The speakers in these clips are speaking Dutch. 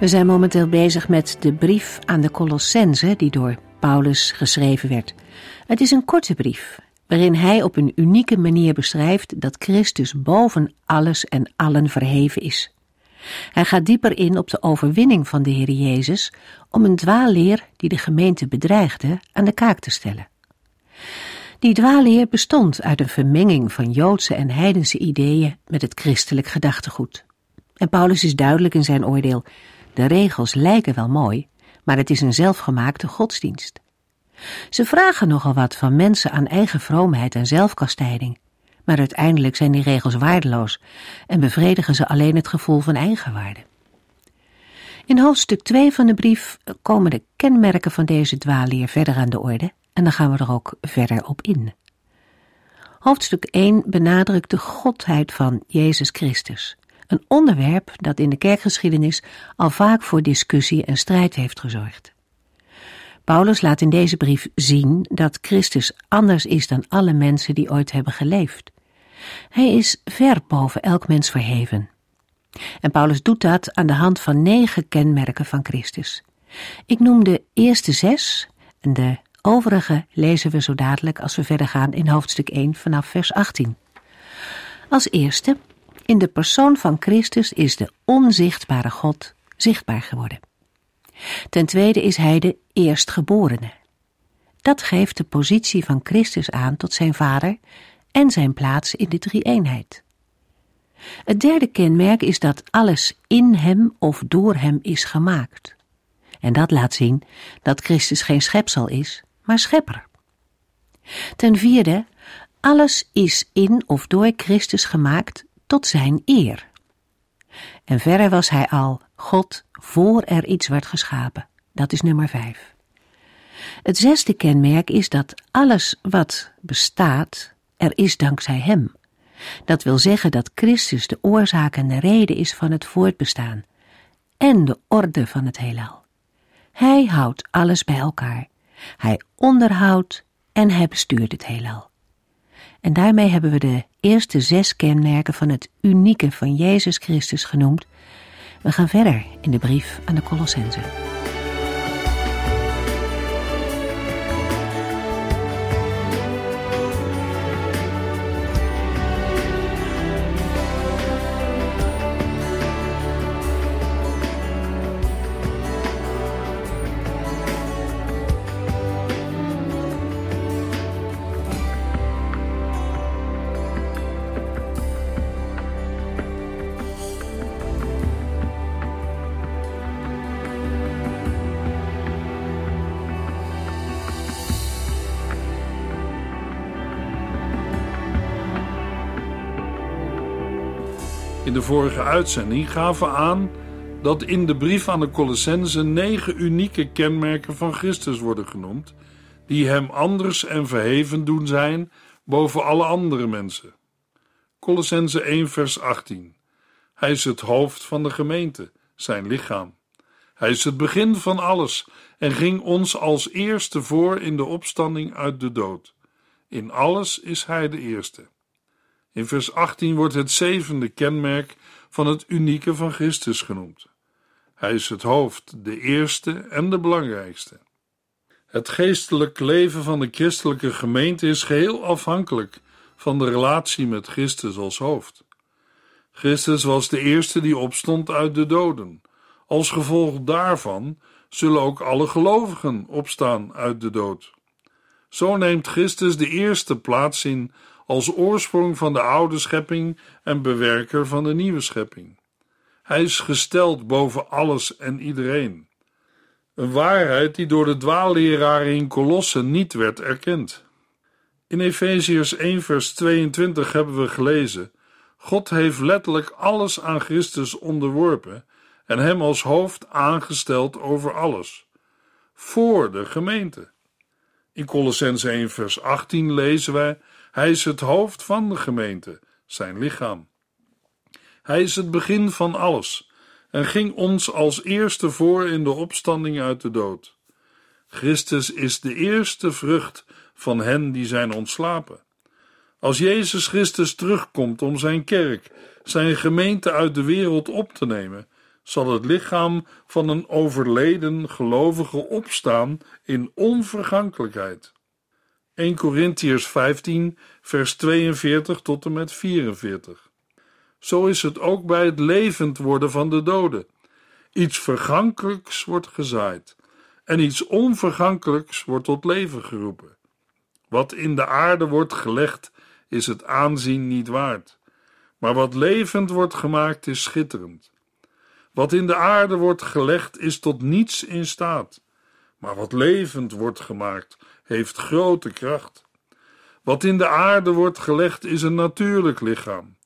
We zijn momenteel bezig met de brief aan de Colossense die door Paulus geschreven werd. Het is een korte brief waarin hij op een unieke manier beschrijft dat Christus boven alles en allen verheven is. Hij gaat dieper in op de overwinning van de Heer Jezus om een dwaalleer die de gemeente bedreigde aan de kaak te stellen. Die dwaalleer bestond uit een vermenging van Joodse en heidense ideeën met het christelijk gedachtegoed. En Paulus is duidelijk in zijn oordeel de regels lijken wel mooi, maar het is een zelfgemaakte godsdienst. Ze vragen nogal wat van mensen aan eigen vroomheid en zelfkastijding, maar uiteindelijk zijn die regels waardeloos en bevredigen ze alleen het gevoel van eigenwaarde. In hoofdstuk 2 van de brief komen de kenmerken van deze dwaalleer verder aan de orde en dan gaan we er ook verder op in. Hoofdstuk 1 benadrukt de godheid van Jezus Christus. Een onderwerp dat in de kerkgeschiedenis al vaak voor discussie en strijd heeft gezorgd. Paulus laat in deze brief zien dat Christus anders is dan alle mensen die ooit hebben geleefd. Hij is ver boven elk mens verheven. En Paulus doet dat aan de hand van negen kenmerken van Christus. Ik noem de eerste zes en de overige lezen we zo dadelijk als we verder gaan in hoofdstuk 1 vanaf vers 18. Als eerste in de persoon van Christus is de onzichtbare God zichtbaar geworden. Ten tweede is hij de eerstgeborene. Dat geeft de positie van Christus aan tot zijn vader en zijn plaats in de drie-eenheid. Het derde kenmerk is dat alles in hem of door hem is gemaakt. En dat laat zien dat Christus geen schepsel is, maar schepper. Ten vierde, alles is in of door Christus gemaakt tot zijn eer. En verder was hij al God voor er iets werd geschapen. Dat is nummer vijf. Het zesde kenmerk is dat alles wat bestaat, er is dankzij hem. Dat wil zeggen dat Christus de oorzaak en de reden is van het voortbestaan en de orde van het heelal. Hij houdt alles bij elkaar. Hij onderhoudt en hij bestuurt het heelal. En daarmee hebben we de eerste zes kenmerken van het unieke van Jezus Christus genoemd. We gaan verder in de brief aan de Colossense. De vorige uitzending gaven aan dat in de brief aan de Colossense negen unieke kenmerken van Christus worden genoemd, die hem anders en verheven doen zijn boven alle andere mensen. Colossense 1 vers 18 Hij is het hoofd van de gemeente, zijn lichaam. Hij is het begin van alles en ging ons als eerste voor in de opstanding uit de dood. In alles is hij de eerste. In vers 18 wordt het zevende kenmerk van het unieke van Christus genoemd. Hij is het hoofd, de eerste en de belangrijkste. Het geestelijk leven van de christelijke gemeente is geheel afhankelijk van de relatie met Christus als hoofd. Christus was de eerste die opstond uit de doden. Als gevolg daarvan zullen ook alle gelovigen opstaan uit de dood. Zo neemt Christus de eerste plaats in als oorsprong van de oude schepping en bewerker van de nieuwe schepping. Hij is gesteld boven alles en iedereen. Een waarheid die door de dwaalleraren in Kolossen niet werd erkend. In Efeziërs 1 vers 22 hebben we gelezen: God heeft letterlijk alles aan Christus onderworpen en hem als hoofd aangesteld over alles, voor de gemeente. In Colossense 1 vers 18 lezen wij, hij is het hoofd van de gemeente, zijn lichaam. Hij is het begin van alles en ging ons als eerste voor in de opstanding uit de dood. Christus is de eerste vrucht van hen die zijn ontslapen. Als Jezus Christus terugkomt om zijn kerk, zijn gemeente uit de wereld op te nemen, zal het lichaam van een overleden gelovige opstaan in onvergankelijkheid. 1 Corinthiërs 15, vers 42 tot en met 44. Zo is het ook bij het levend worden van de doden. Iets vergankelijks wordt gezaaid en iets onvergankelijks wordt tot leven geroepen. Wat in de aarde wordt gelegd, is het aanzien niet waard. Maar wat levend wordt gemaakt, is schitterend. Wat in de aarde wordt gelegd, is tot niets in staat. Maar wat levend wordt gemaakt, heeft grote kracht. Wat in de aarde wordt gelegd, is een natuurlijk lichaam.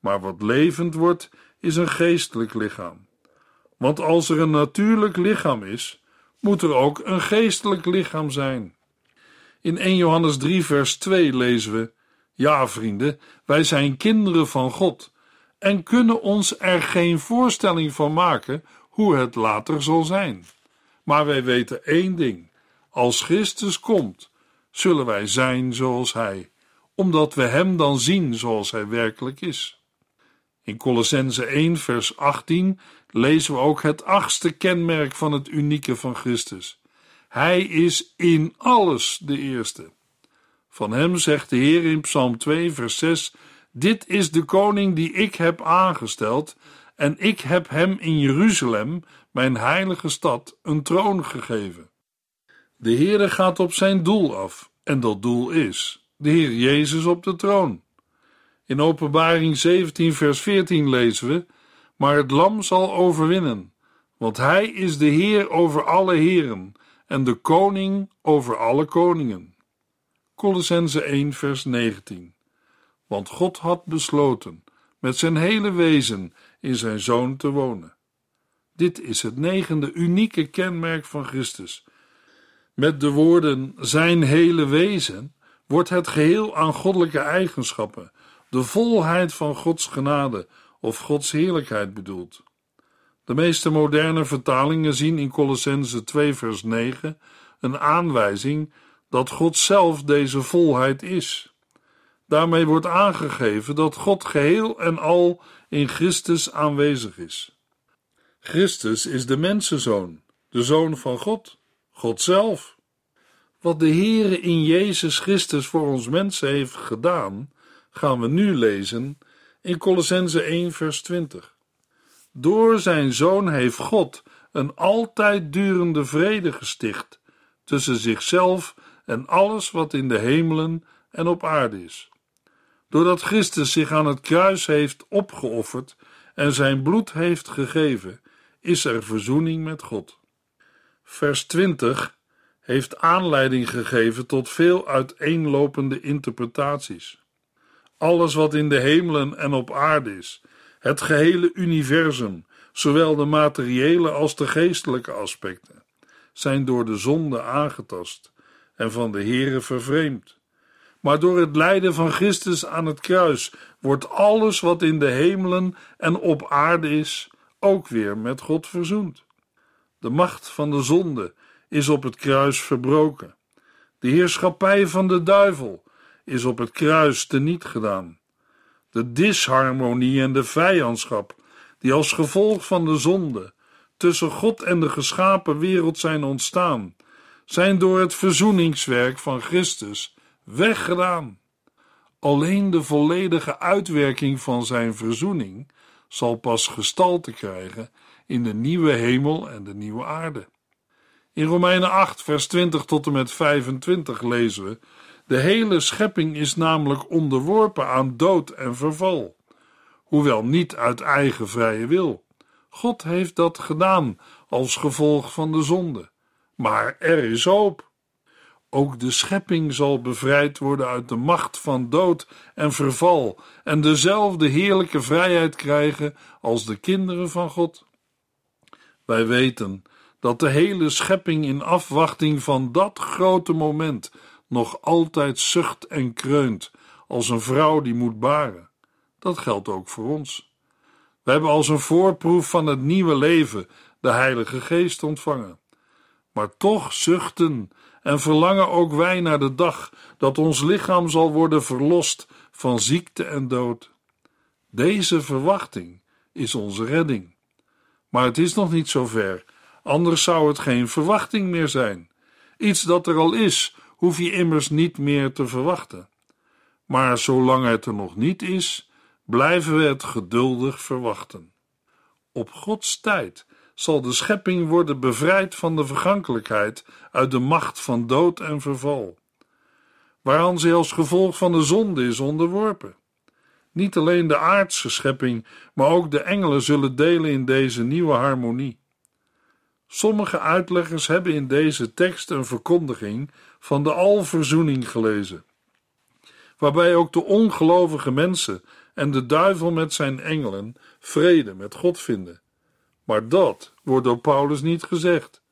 Maar wat levend wordt, is een geestelijk lichaam. Want als er een natuurlijk lichaam is, moet er ook een geestelijk lichaam zijn. In 1 Johannes 3, vers 2 lezen we: Ja, vrienden, wij zijn kinderen van God en kunnen ons er geen voorstelling van maken hoe het later zal zijn. Maar wij weten één ding: als Christus komt, zullen wij zijn zoals Hij, omdat we Hem dan zien zoals Hij werkelijk is. In Colossense 1, vers 18 lezen we ook het achtste kenmerk van het unieke van Christus. Hij is in alles de eerste. Van hem zegt de Heer in Psalm 2, vers 6: Dit is de koning die ik heb aangesteld, en ik heb hem in Jeruzalem, mijn heilige stad, een troon gegeven. De Heere gaat op zijn doel af, en dat doel is de Heer Jezus op de troon. In Openbaring 17, vers 14 lezen we: Maar het Lam zal overwinnen, want hij is de Heer over alle heren en de koning over alle koningen. Colossense 1, vers 19. Want God had besloten met zijn hele wezen in zijn zoon te wonen. Dit is het negende unieke kenmerk van Christus. Met de woorden zijn hele wezen wordt het geheel aan goddelijke eigenschappen, de volheid van Gods genade of Gods heerlijkheid bedoeld. De meeste moderne vertalingen zien in Colossense 2 vers 9 een aanwijzing dat God zelf deze volheid is. Daarmee wordt aangegeven dat God geheel en al in Christus aanwezig is. Christus is de mensenzoon, de zoon van God, God zelf. Wat de Heere in Jezus Christus voor ons mensen heeft gedaan, gaan we nu lezen in Colossense 1 vers 20. Door zijn zoon heeft God een altijd durende vrede gesticht tussen zichzelf en alles wat in de hemelen en op aarde is. Doordat Christus zich aan het kruis heeft opgeofferd en zijn bloed heeft gegeven, is er verzoening met God. Vers 20 heeft aanleiding gegeven tot veel uiteenlopende interpretaties. Alles wat in de hemelen en op aarde is, het gehele universum, zowel de materiële als de geestelijke aspecten, zijn door de zonde aangetast en van de Heere vervreemd. Maar door het lijden van Christus aan het kruis wordt alles wat in de hemelen en op aarde is, ook weer met God verzoend. De macht van de zonde is op het kruis verbroken. De heerschappij van de duivel is op het kruis teniet gedaan. De disharmonie en de vijandschap, die als gevolg van de zonde tussen God en de geschapen wereld zijn ontstaan, zijn door het verzoeningswerk van Christus weggedaan. Alleen de volledige uitwerking van zijn verzoening zal pas gestalte krijgen in de nieuwe hemel en de nieuwe aarde. In Romeinen 8, vers 20 tot en met 25 lezen we: De hele schepping is namelijk onderworpen aan dood en verval, hoewel niet uit eigen vrije wil. God heeft dat gedaan als gevolg van de zonde. Maar er is hoop. Ook de schepping zal bevrijd worden uit de macht van dood en verval en dezelfde heerlijke vrijheid krijgen als de kinderen van God. Wij weten dat de hele schepping in afwachting van dat grote moment nog altijd zucht en kreunt als een vrouw die moet baren. Dat geldt ook voor ons. We hebben als een voorproef van het nieuwe leven de Heilige Geest ontvangen. Maar toch zuchten en verlangen ook wij naar de dag dat ons lichaam zal worden verlost van ziekte en dood. Deze verwachting is onze redding. Maar het is nog niet zover, anders zou het geen verwachting meer zijn. Iets dat er al is, hoef je immers niet meer te verwachten. Maar zolang het er nog niet is, blijven we het geduldig verwachten. Op Gods tijd zal de schepping worden bevrijd van de vergankelijkheid uit de macht van dood en verval, waaraan zij als gevolg van de zonde is onderworpen. Niet alleen de aardse schepping, maar ook de engelen zullen delen in deze nieuwe harmonie. Sommige uitleggers hebben in deze tekst een verkondiging van de alverzoening gelezen, waarbij ook de ongelovige mensen en de duivel met zijn engelen vrede met God vinden. Maar dat wordt door Paulus niet gezegd.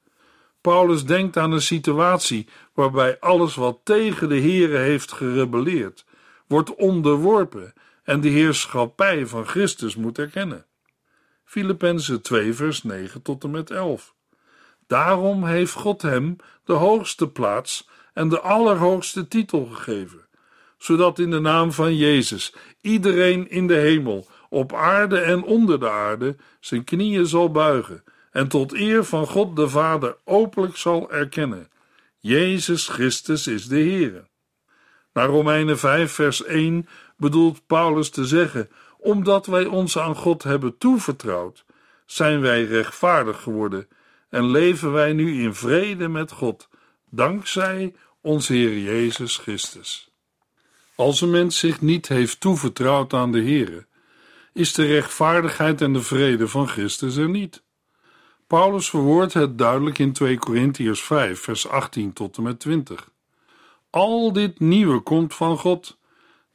Paulus denkt aan een situatie waarbij alles wat tegen de Here heeft gerebelleerd, wordt onderworpen en de heerschappij van Christus moet erkennen. Filippenzen 2 vers 9 tot en met 11. Daarom heeft God hem de hoogste plaats en de allerhoogste titel gegeven, zodat in de naam van Jezus iedereen in de hemel, op aarde en onder de aarde zijn knieën zal buigen en tot eer van God de Vader openlijk zal erkennen: Jezus Christus is de Heer. Naar Romeinen 5 vers 1 bedoelt Paulus te zeggen: omdat wij ons aan God hebben toevertrouwd, zijn wij rechtvaardig geworden en leven wij nu in vrede met God, dankzij onze Heer Jezus Christus. Als een mens zich niet heeft toevertrouwd aan de Heer, is de rechtvaardigheid en de vrede van Christus er niet. Paulus verwoordt het duidelijk in 2 Korintiërs 5, vers 18 tot en met 20. Al dit nieuwe komt van God,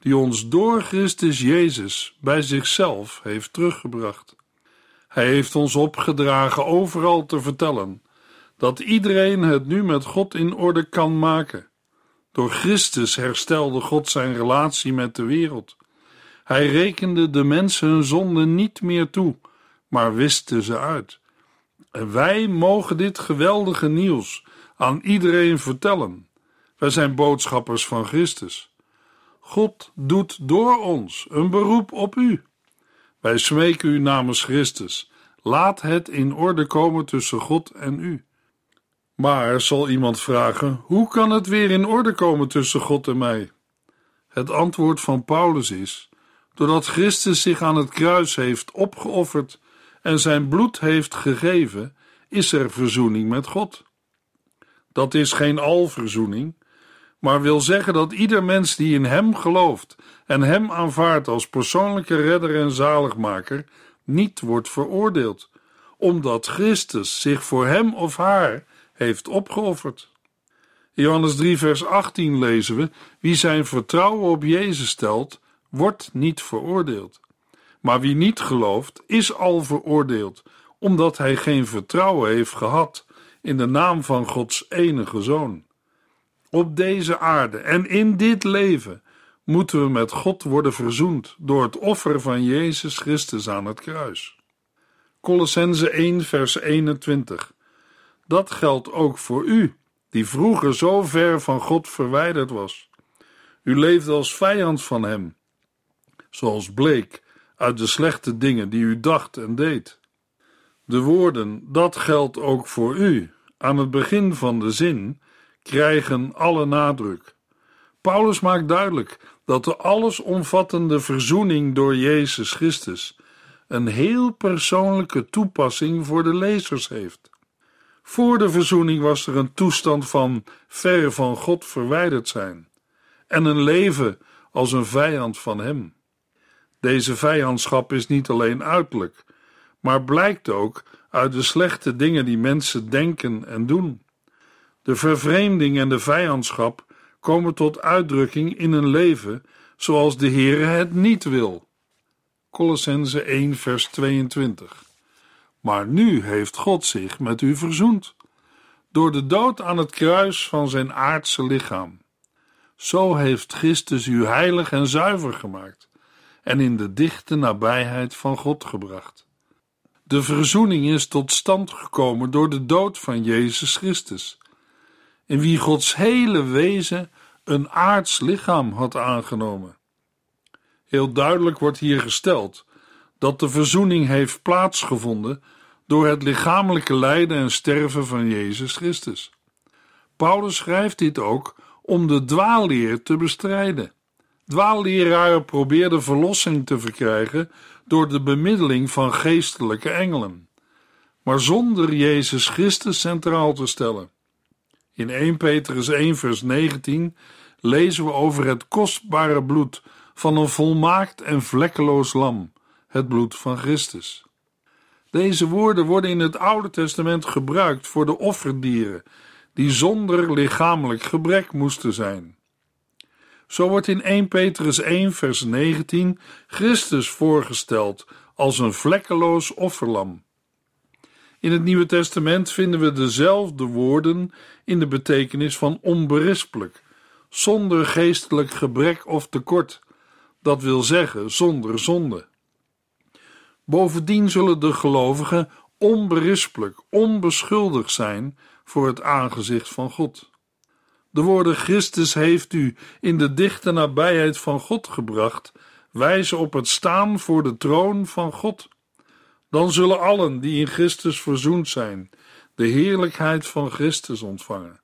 die ons door Christus Jezus bij zichzelf heeft teruggebracht. Hij heeft ons opgedragen overal te vertellen dat iedereen het nu met God in orde kan maken. Door Christus herstelde God zijn relatie met de wereld. Hij rekende de mensen hun zonden niet meer toe, maar wiste ze uit. En wij mogen dit geweldige nieuws aan iedereen vertellen. Wij zijn boodschappers van Christus. God doet door ons een beroep op u. Wij smeken u namens Christus. Laat het in orde komen tussen God en u. Maar zal iemand vragen: hoe kan het weer in orde komen tussen God en mij? Het antwoord van Paulus is: doordat Christus zich aan het kruis heeft opgeofferd en zijn bloed heeft gegeven, is er verzoening met God. Dat is geen alverzoening, maar wil zeggen dat ieder mens die in Hem gelooft en Hem aanvaardt als persoonlijke redder en zaligmaker, niet wordt veroordeeld, omdat Christus zich voor hem of haar heeft opgeofferd. In Johannes 3, vers 18 lezen we: Wie zijn vertrouwen op Jezus stelt, wordt niet veroordeeld. Maar wie niet gelooft, is al veroordeeld, omdat hij geen vertrouwen heeft gehad in de naam van Gods enige Zoon. Op deze aarde en in dit leven moeten we met God worden verzoend door het offer van Jezus Christus aan het kruis. Colossense 1, vers 21. Dat geldt ook voor u, die vroeger zo ver van God verwijderd was. U leefde als vijand van Hem, zoals bleek uit de slechte dingen die u dacht en deed. De woorden, dat geldt ook voor u, aan het begin van de zin, krijgen alle nadruk. Paulus maakt duidelijk dat de allesomvattende verzoening door Jezus Christus een heel persoonlijke toepassing voor de lezers heeft. Voor de verzoening was er een toestand van ver van God verwijderd zijn en een leven als een vijand van Hem. Deze vijandschap is niet alleen uiterlijk, maar blijkt ook uit de slechte dingen die mensen denken en doen. De vervreemding en de vijandschap komen tot uitdrukking in een leven zoals de Heere het niet wil. Colossense 1 vers 22 Maar nu heeft God zich met u verzoend, door de dood aan het kruis van zijn aardse lichaam. Zo heeft Christus u heilig en zuiver gemaakt en in de dichte nabijheid van God gebracht. De verzoening is tot stand gekomen door de dood van Jezus Christus, in wie Gods hele wezen een aards lichaam had aangenomen. Heel duidelijk wordt hier gesteld dat de verzoening heeft plaatsgevonden door het lichamelijke lijden en sterven van Jezus Christus. Paulus schrijft dit ook om de dwaalleer te bestrijden. Dwaalleraren probeerden verlossing te verkrijgen door de bemiddeling van geestelijke engelen, maar zonder Jezus Christus centraal te stellen. In 1 Petrus 1 vers 19 lezen we over het kostbare bloed van een volmaakt en vlekkeloos lam, het bloed van Christus. Deze woorden worden in het Oude Testament gebruikt voor de offerdieren die zonder lichamelijk gebrek moesten zijn. Zo wordt in 1 Petrus 1 vers 19 Christus voorgesteld als een vlekkeloos offerlam. In het Nieuwe Testament vinden we dezelfde woorden in de betekenis van onberispelijk, zonder geestelijk gebrek of tekort, dat wil zeggen zonder zonde. Bovendien zullen de gelovigen onberispelijk, onbeschuldigd zijn voor het aangezicht van God. De woorden Christus heeft u in de dichte nabijheid van God gebracht, wijzen op het staan voor de troon van God. Dan zullen allen die in Christus verzoend zijn, de heerlijkheid van Christus ontvangen.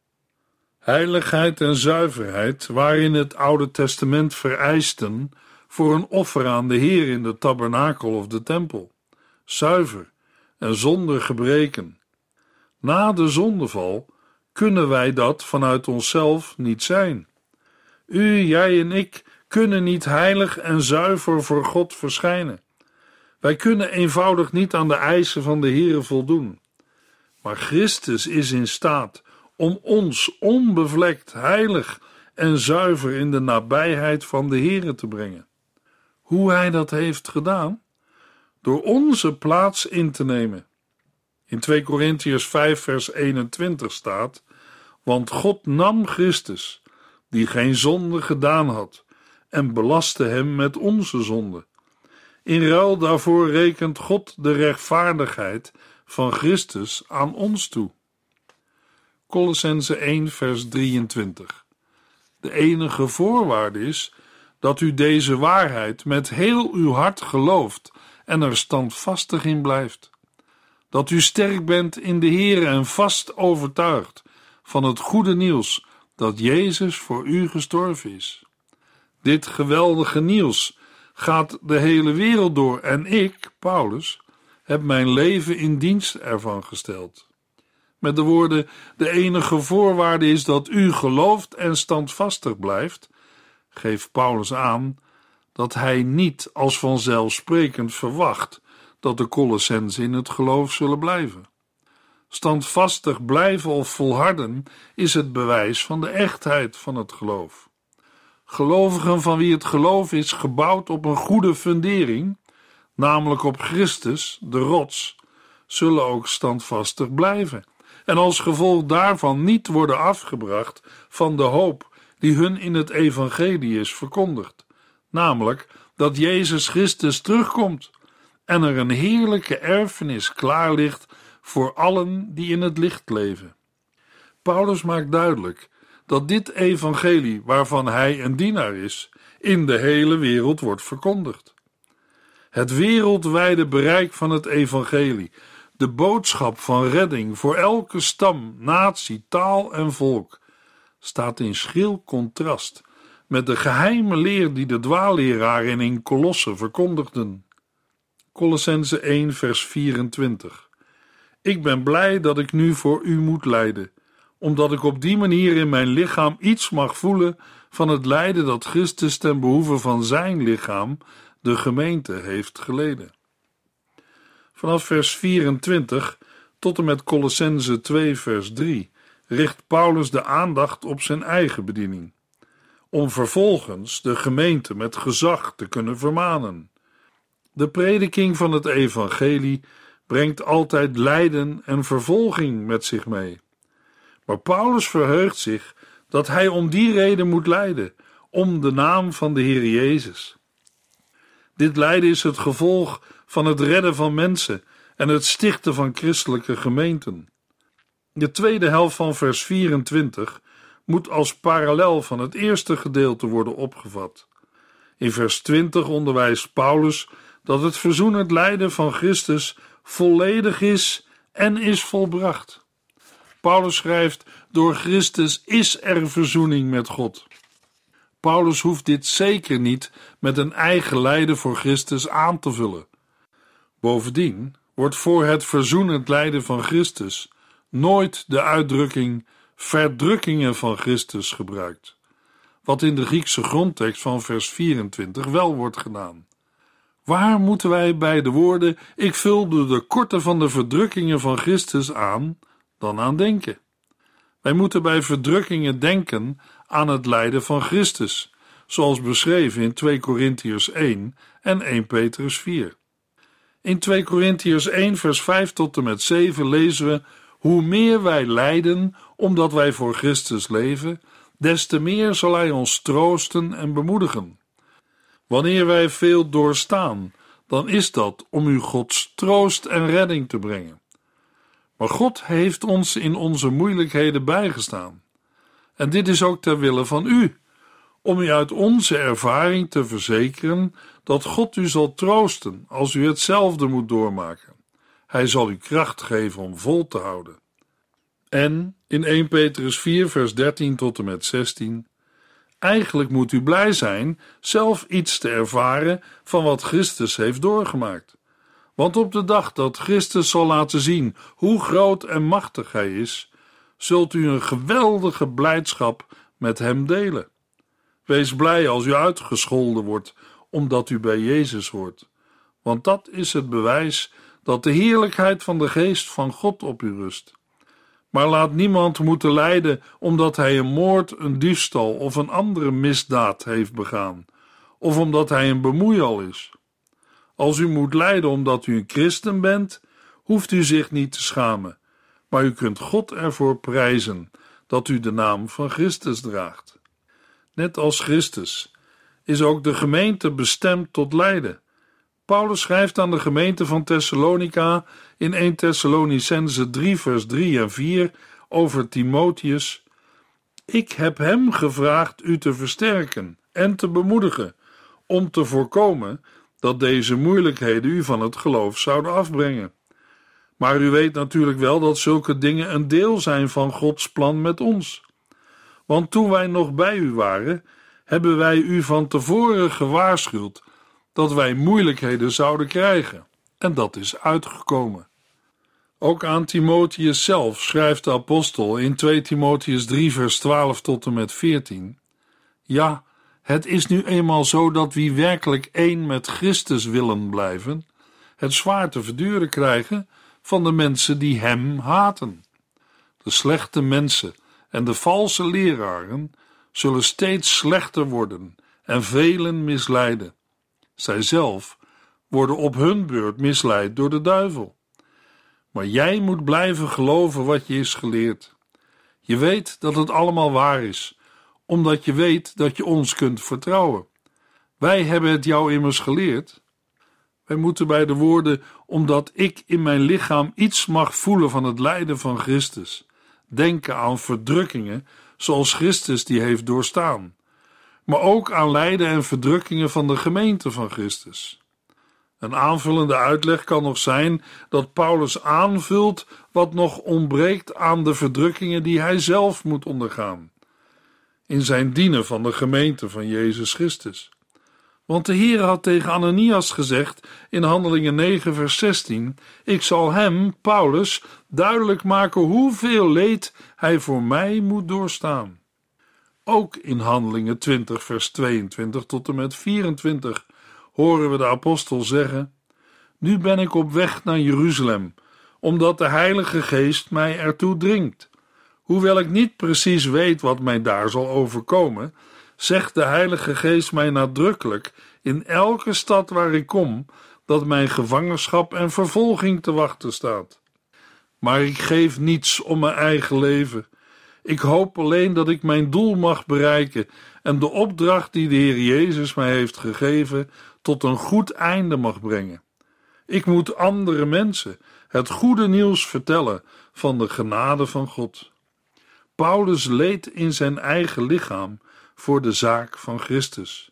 Heiligheid en zuiverheid, waarin het Oude Testament vereisten voor een offer aan de Heer in de tabernakel of de tempel. Zuiver en zonder gebreken. Na de zondeval kunnen wij dat vanuit onszelf niet zijn. U, jij en ik kunnen niet heilig en zuiver voor God verschijnen. Wij kunnen eenvoudig niet aan de eisen van de Heere voldoen. Maar Christus is in staat om ons onbevlekt, heilig en zuiver in de nabijheid van de Heere te brengen. Hoe hij dat heeft gedaan? Door onze plaats in te nemen. In 2 Korintiërs 5 vers 21 staat: Want God nam Christus, die geen zonde gedaan had, en belastte hem met onze zonde. In ruil daarvoor rekent God de rechtvaardigheid van Christus aan ons toe. Colossense 1 vers 23 De enige voorwaarde is dat u deze waarheid met heel uw hart gelooft en er standvastig in blijft. Dat u sterk bent in de Heer en vast overtuigd van het goede nieuws dat Jezus voor u gestorven is. Dit geweldige nieuws gaat de hele wereld door en ik, Paulus, heb mijn leven in dienst ervan gesteld. Met de woorden: de enige voorwaarde is dat u gelooft en standvastig blijft, geeft Paulus aan dat hij niet als vanzelfsprekend verwacht dat de Colossensen in het geloof zullen blijven. Standvastig blijven of volharden is het bewijs van de echtheid van het geloof. Gelovigen van wie het geloof is gebouwd op een goede fundering, namelijk op Christus, de rots, zullen ook standvastig blijven en als gevolg daarvan niet worden afgebracht van de hoop die hun in het evangelie is verkondigd, namelijk dat Jezus Christus terugkomt en er een heerlijke erfenis klaar ligt voor allen die in het licht leven. Paulus maakt duidelijk dat dit evangelie, waarvan hij een dienaar is, in de hele wereld wordt verkondigd. Het wereldwijde bereik van het evangelie, de boodschap van redding voor elke stam, natie, taal en volk, staat in schril contrast met de geheime leer die de dwaalleraren in Kolosse verkondigden. Colossense 1 vers 24 Ik ben blij dat ik nu voor u moet lijden, omdat ik op die manier in mijn lichaam iets mag voelen van het lijden dat Christus ten behoeve van zijn lichaam, de gemeente, heeft geleden. Vanaf vers 24 tot en met Colossense 2 vers 3 richt Paulus de aandacht op zijn eigen bediening, om vervolgens de gemeente met gezag te kunnen vermanen. De prediking van het evangelie brengt altijd lijden en vervolging met zich mee. Maar Paulus verheugt zich dat hij om die reden moet lijden, om de naam van de Heer Jezus. Dit lijden is het gevolg van het redden van mensen en het stichten van christelijke gemeenten. De tweede helft van vers 24 moet als parallel van het eerste gedeelte worden opgevat. In vers 20 onderwijst Paulus dat het verzoenend lijden van Christus volledig is en is volbracht. Paulus schrijft: Door Christus is er verzoening met God. Paulus hoeft dit zeker niet met een eigen lijden voor Christus aan te vullen. Bovendien wordt voor het verzoenend lijden van Christus nooit de uitdrukking verdrukkingen van Christus gebruikt, wat in de Griekse grondtekst van vers 24 wel wordt gedaan. Waar moeten wij bij de woorden: Ik vulde de korte van de verdrukkingen van Christus aan, dan aan denken? Wij moeten bij verdrukkingen denken aan het lijden van Christus, zoals beschreven in 2 Korintiërs 1 en 1 Petrus 4. In 2 Korintiërs 1 vers 5 tot en met 7 lezen we hoe meer wij lijden omdat wij voor Christus leven, des te meer zal Hij ons troosten en bemoedigen. Wanneer wij veel doorstaan, dan is dat om u Gods troost en redding te brengen. Maar God heeft ons in onze moeilijkheden bijgestaan. En dit is ook ter wille van u, om u uit onze ervaring te verzekeren dat God u zal troosten als u hetzelfde moet doormaken. Hij zal u kracht geven om vol te houden. En in 1 Petrus 4, vers 13 tot en met 16. Eigenlijk moet u blij zijn zelf iets te ervaren van wat Christus heeft doorgemaakt. Want op de dag dat Christus zal laten zien hoe groot en machtig Hij is, zult u een geweldige blijdschap met Hem delen. Wees blij als u uitgescholden wordt, omdat u bij Jezus hoort, want dat is het bewijs dat de heerlijkheid van de Geest van God op u rust. Maar laat niemand moeten lijden omdat hij een moord, een diefstal of een andere misdaad heeft begaan, of omdat hij een bemoeial is. Als u moet lijden omdat u een christen bent, hoeft u zich niet te schamen, maar u kunt God ervoor prijzen dat u de naam van Christus draagt. Net als Christus is ook de gemeente bestemd tot lijden. Paulus schrijft aan de gemeente van Thessalonica in 1 Thessalonicense 3 vers 3 en 4 over Timotheus: Ik heb hem gevraagd u te versterken en te bemoedigen, om te voorkomen dat deze moeilijkheden u van het geloof zouden afbrengen. Maar u weet natuurlijk wel dat zulke dingen een deel zijn van Gods plan met ons. Want toen wij nog bij u waren, hebben wij u van tevoren gewaarschuwd dat wij moeilijkheden zouden krijgen. En dat is uitgekomen. Ook aan Timotheus zelf schrijft de apostel in 2 Timotheus 3 vers 12 tot en met 14. Ja, het is nu eenmaal zo dat wie werkelijk één met Christus willen blijven, het zwaar te verduren krijgen van de mensen die hem haten. De slechte mensen en de valse leraren zullen steeds slechter worden en velen misleiden. Zij zelf worden op hun beurt misleid door de duivel. Maar jij moet blijven geloven wat je is geleerd. Je weet dat het allemaal waar is, omdat je weet dat je ons kunt vertrouwen. Wij hebben het jou immers geleerd. Wij moeten bij de woorden, omdat ik in mijn lichaam iets mag voelen van het lijden van Christus, denken aan verdrukkingen zoals Christus die heeft doorstaan, maar ook aan lijden en verdrukkingen van de gemeente van Christus. Een aanvullende uitleg kan nog zijn dat Paulus aanvult wat nog ontbreekt aan de verdrukkingen die hij zelf moet ondergaan. In zijn dienen van de gemeente van Jezus Christus. Want de Heer had tegen Ananias gezegd in Handelingen 9, vers 16: Ik zal hem, Paulus, duidelijk maken hoeveel leed hij voor mij moet doorstaan. Ook in Handelingen 20, vers 22 tot en met 24 horen we de apostel zeggen: Nu ben ik op weg naar Jeruzalem, omdat de Heilige Geest mij ertoe dringt. Hoewel ik niet precies weet wat mij daar zal overkomen, zegt de Heilige Geest mij nadrukkelijk in elke stad waar ik kom dat mijn gevangenschap en vervolging te wachten staat. Maar ik geef niets om mijn eigen leven. Ik hoop alleen dat ik mijn doel mag bereiken en de opdracht die de Heer Jezus mij heeft gegeven tot een goed einde mag brengen. Ik moet andere mensen het goede nieuws vertellen van de genade van God. Paulus leed in zijn eigen lichaam voor de zaak van Christus.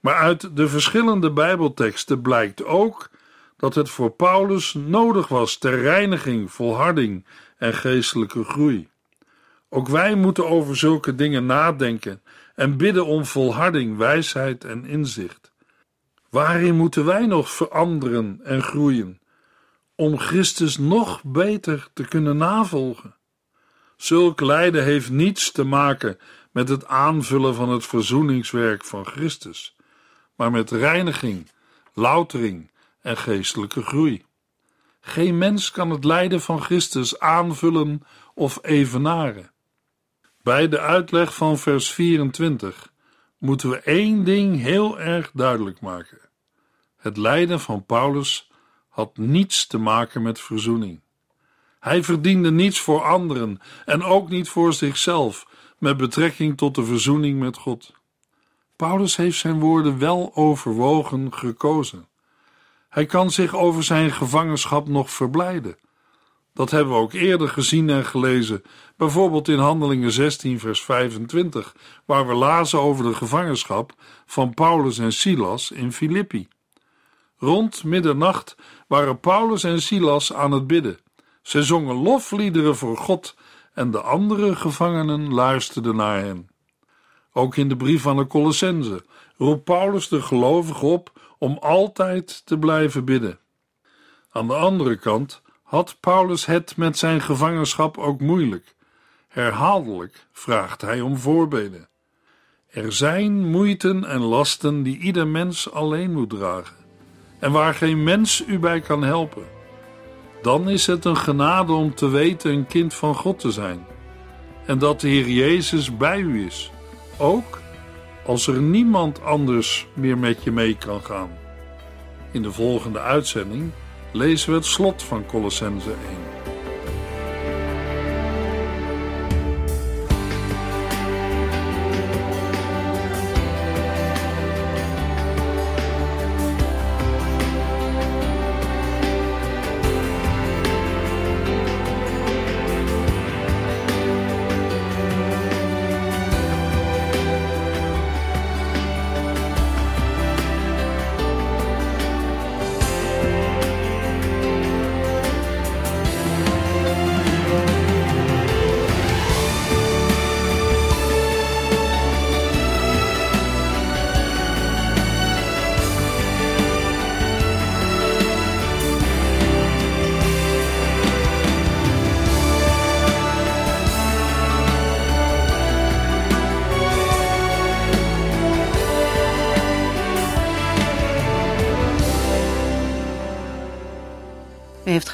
Maar uit de verschillende Bijbelteksten blijkt ook dat het voor Paulus nodig was ter reiniging, volharding en geestelijke groei. Ook wij moeten over zulke dingen nadenken en bidden om volharding, wijsheid en inzicht. Waarin moeten wij nog veranderen en groeien om Christus nog beter te kunnen navolgen? Zulk lijden heeft niets te maken met het aanvullen van het verzoeningswerk van Christus, maar met reiniging, loutering en geestelijke groei. Geen mens kan het lijden van Christus aanvullen of evenaren. Bij de uitleg van vers 24 moeten we één ding heel erg duidelijk maken. Het lijden van Paulus had niets te maken met verzoening. Hij verdiende niets voor anderen en ook niet voor zichzelf met betrekking tot de verzoening met God. Paulus heeft zijn woorden wel overwogen gekozen. Hij kan zich over zijn gevangenschap nog verblijden. Dat hebben we ook eerder gezien en gelezen, bijvoorbeeld in Handelingen 16, vers 25, waar we lazen over de gevangenschap van Paulus en Silas in Filippi. Rond middernacht waren Paulus en Silas aan het bidden. Ze zongen lofliederen voor God en de andere gevangenen luisterden naar hen. Ook in de brief aan de Colossense roept Paulus de gelovigen op om altijd te blijven bidden. Aan de andere kant had Paulus het met zijn gevangenschap ook moeilijk. Herhaaldelijk vraagt hij om voorbeden. Er zijn moeiten en lasten die ieder mens alleen moet dragen, en waar geen mens u bij kan helpen. Dan is het een genade om te weten een kind van God te zijn, en dat de Heer Jezus bij u is, ook als er niemand anders meer met je mee kan gaan. In de volgende uitzending lezen we het slot van Colossense 1.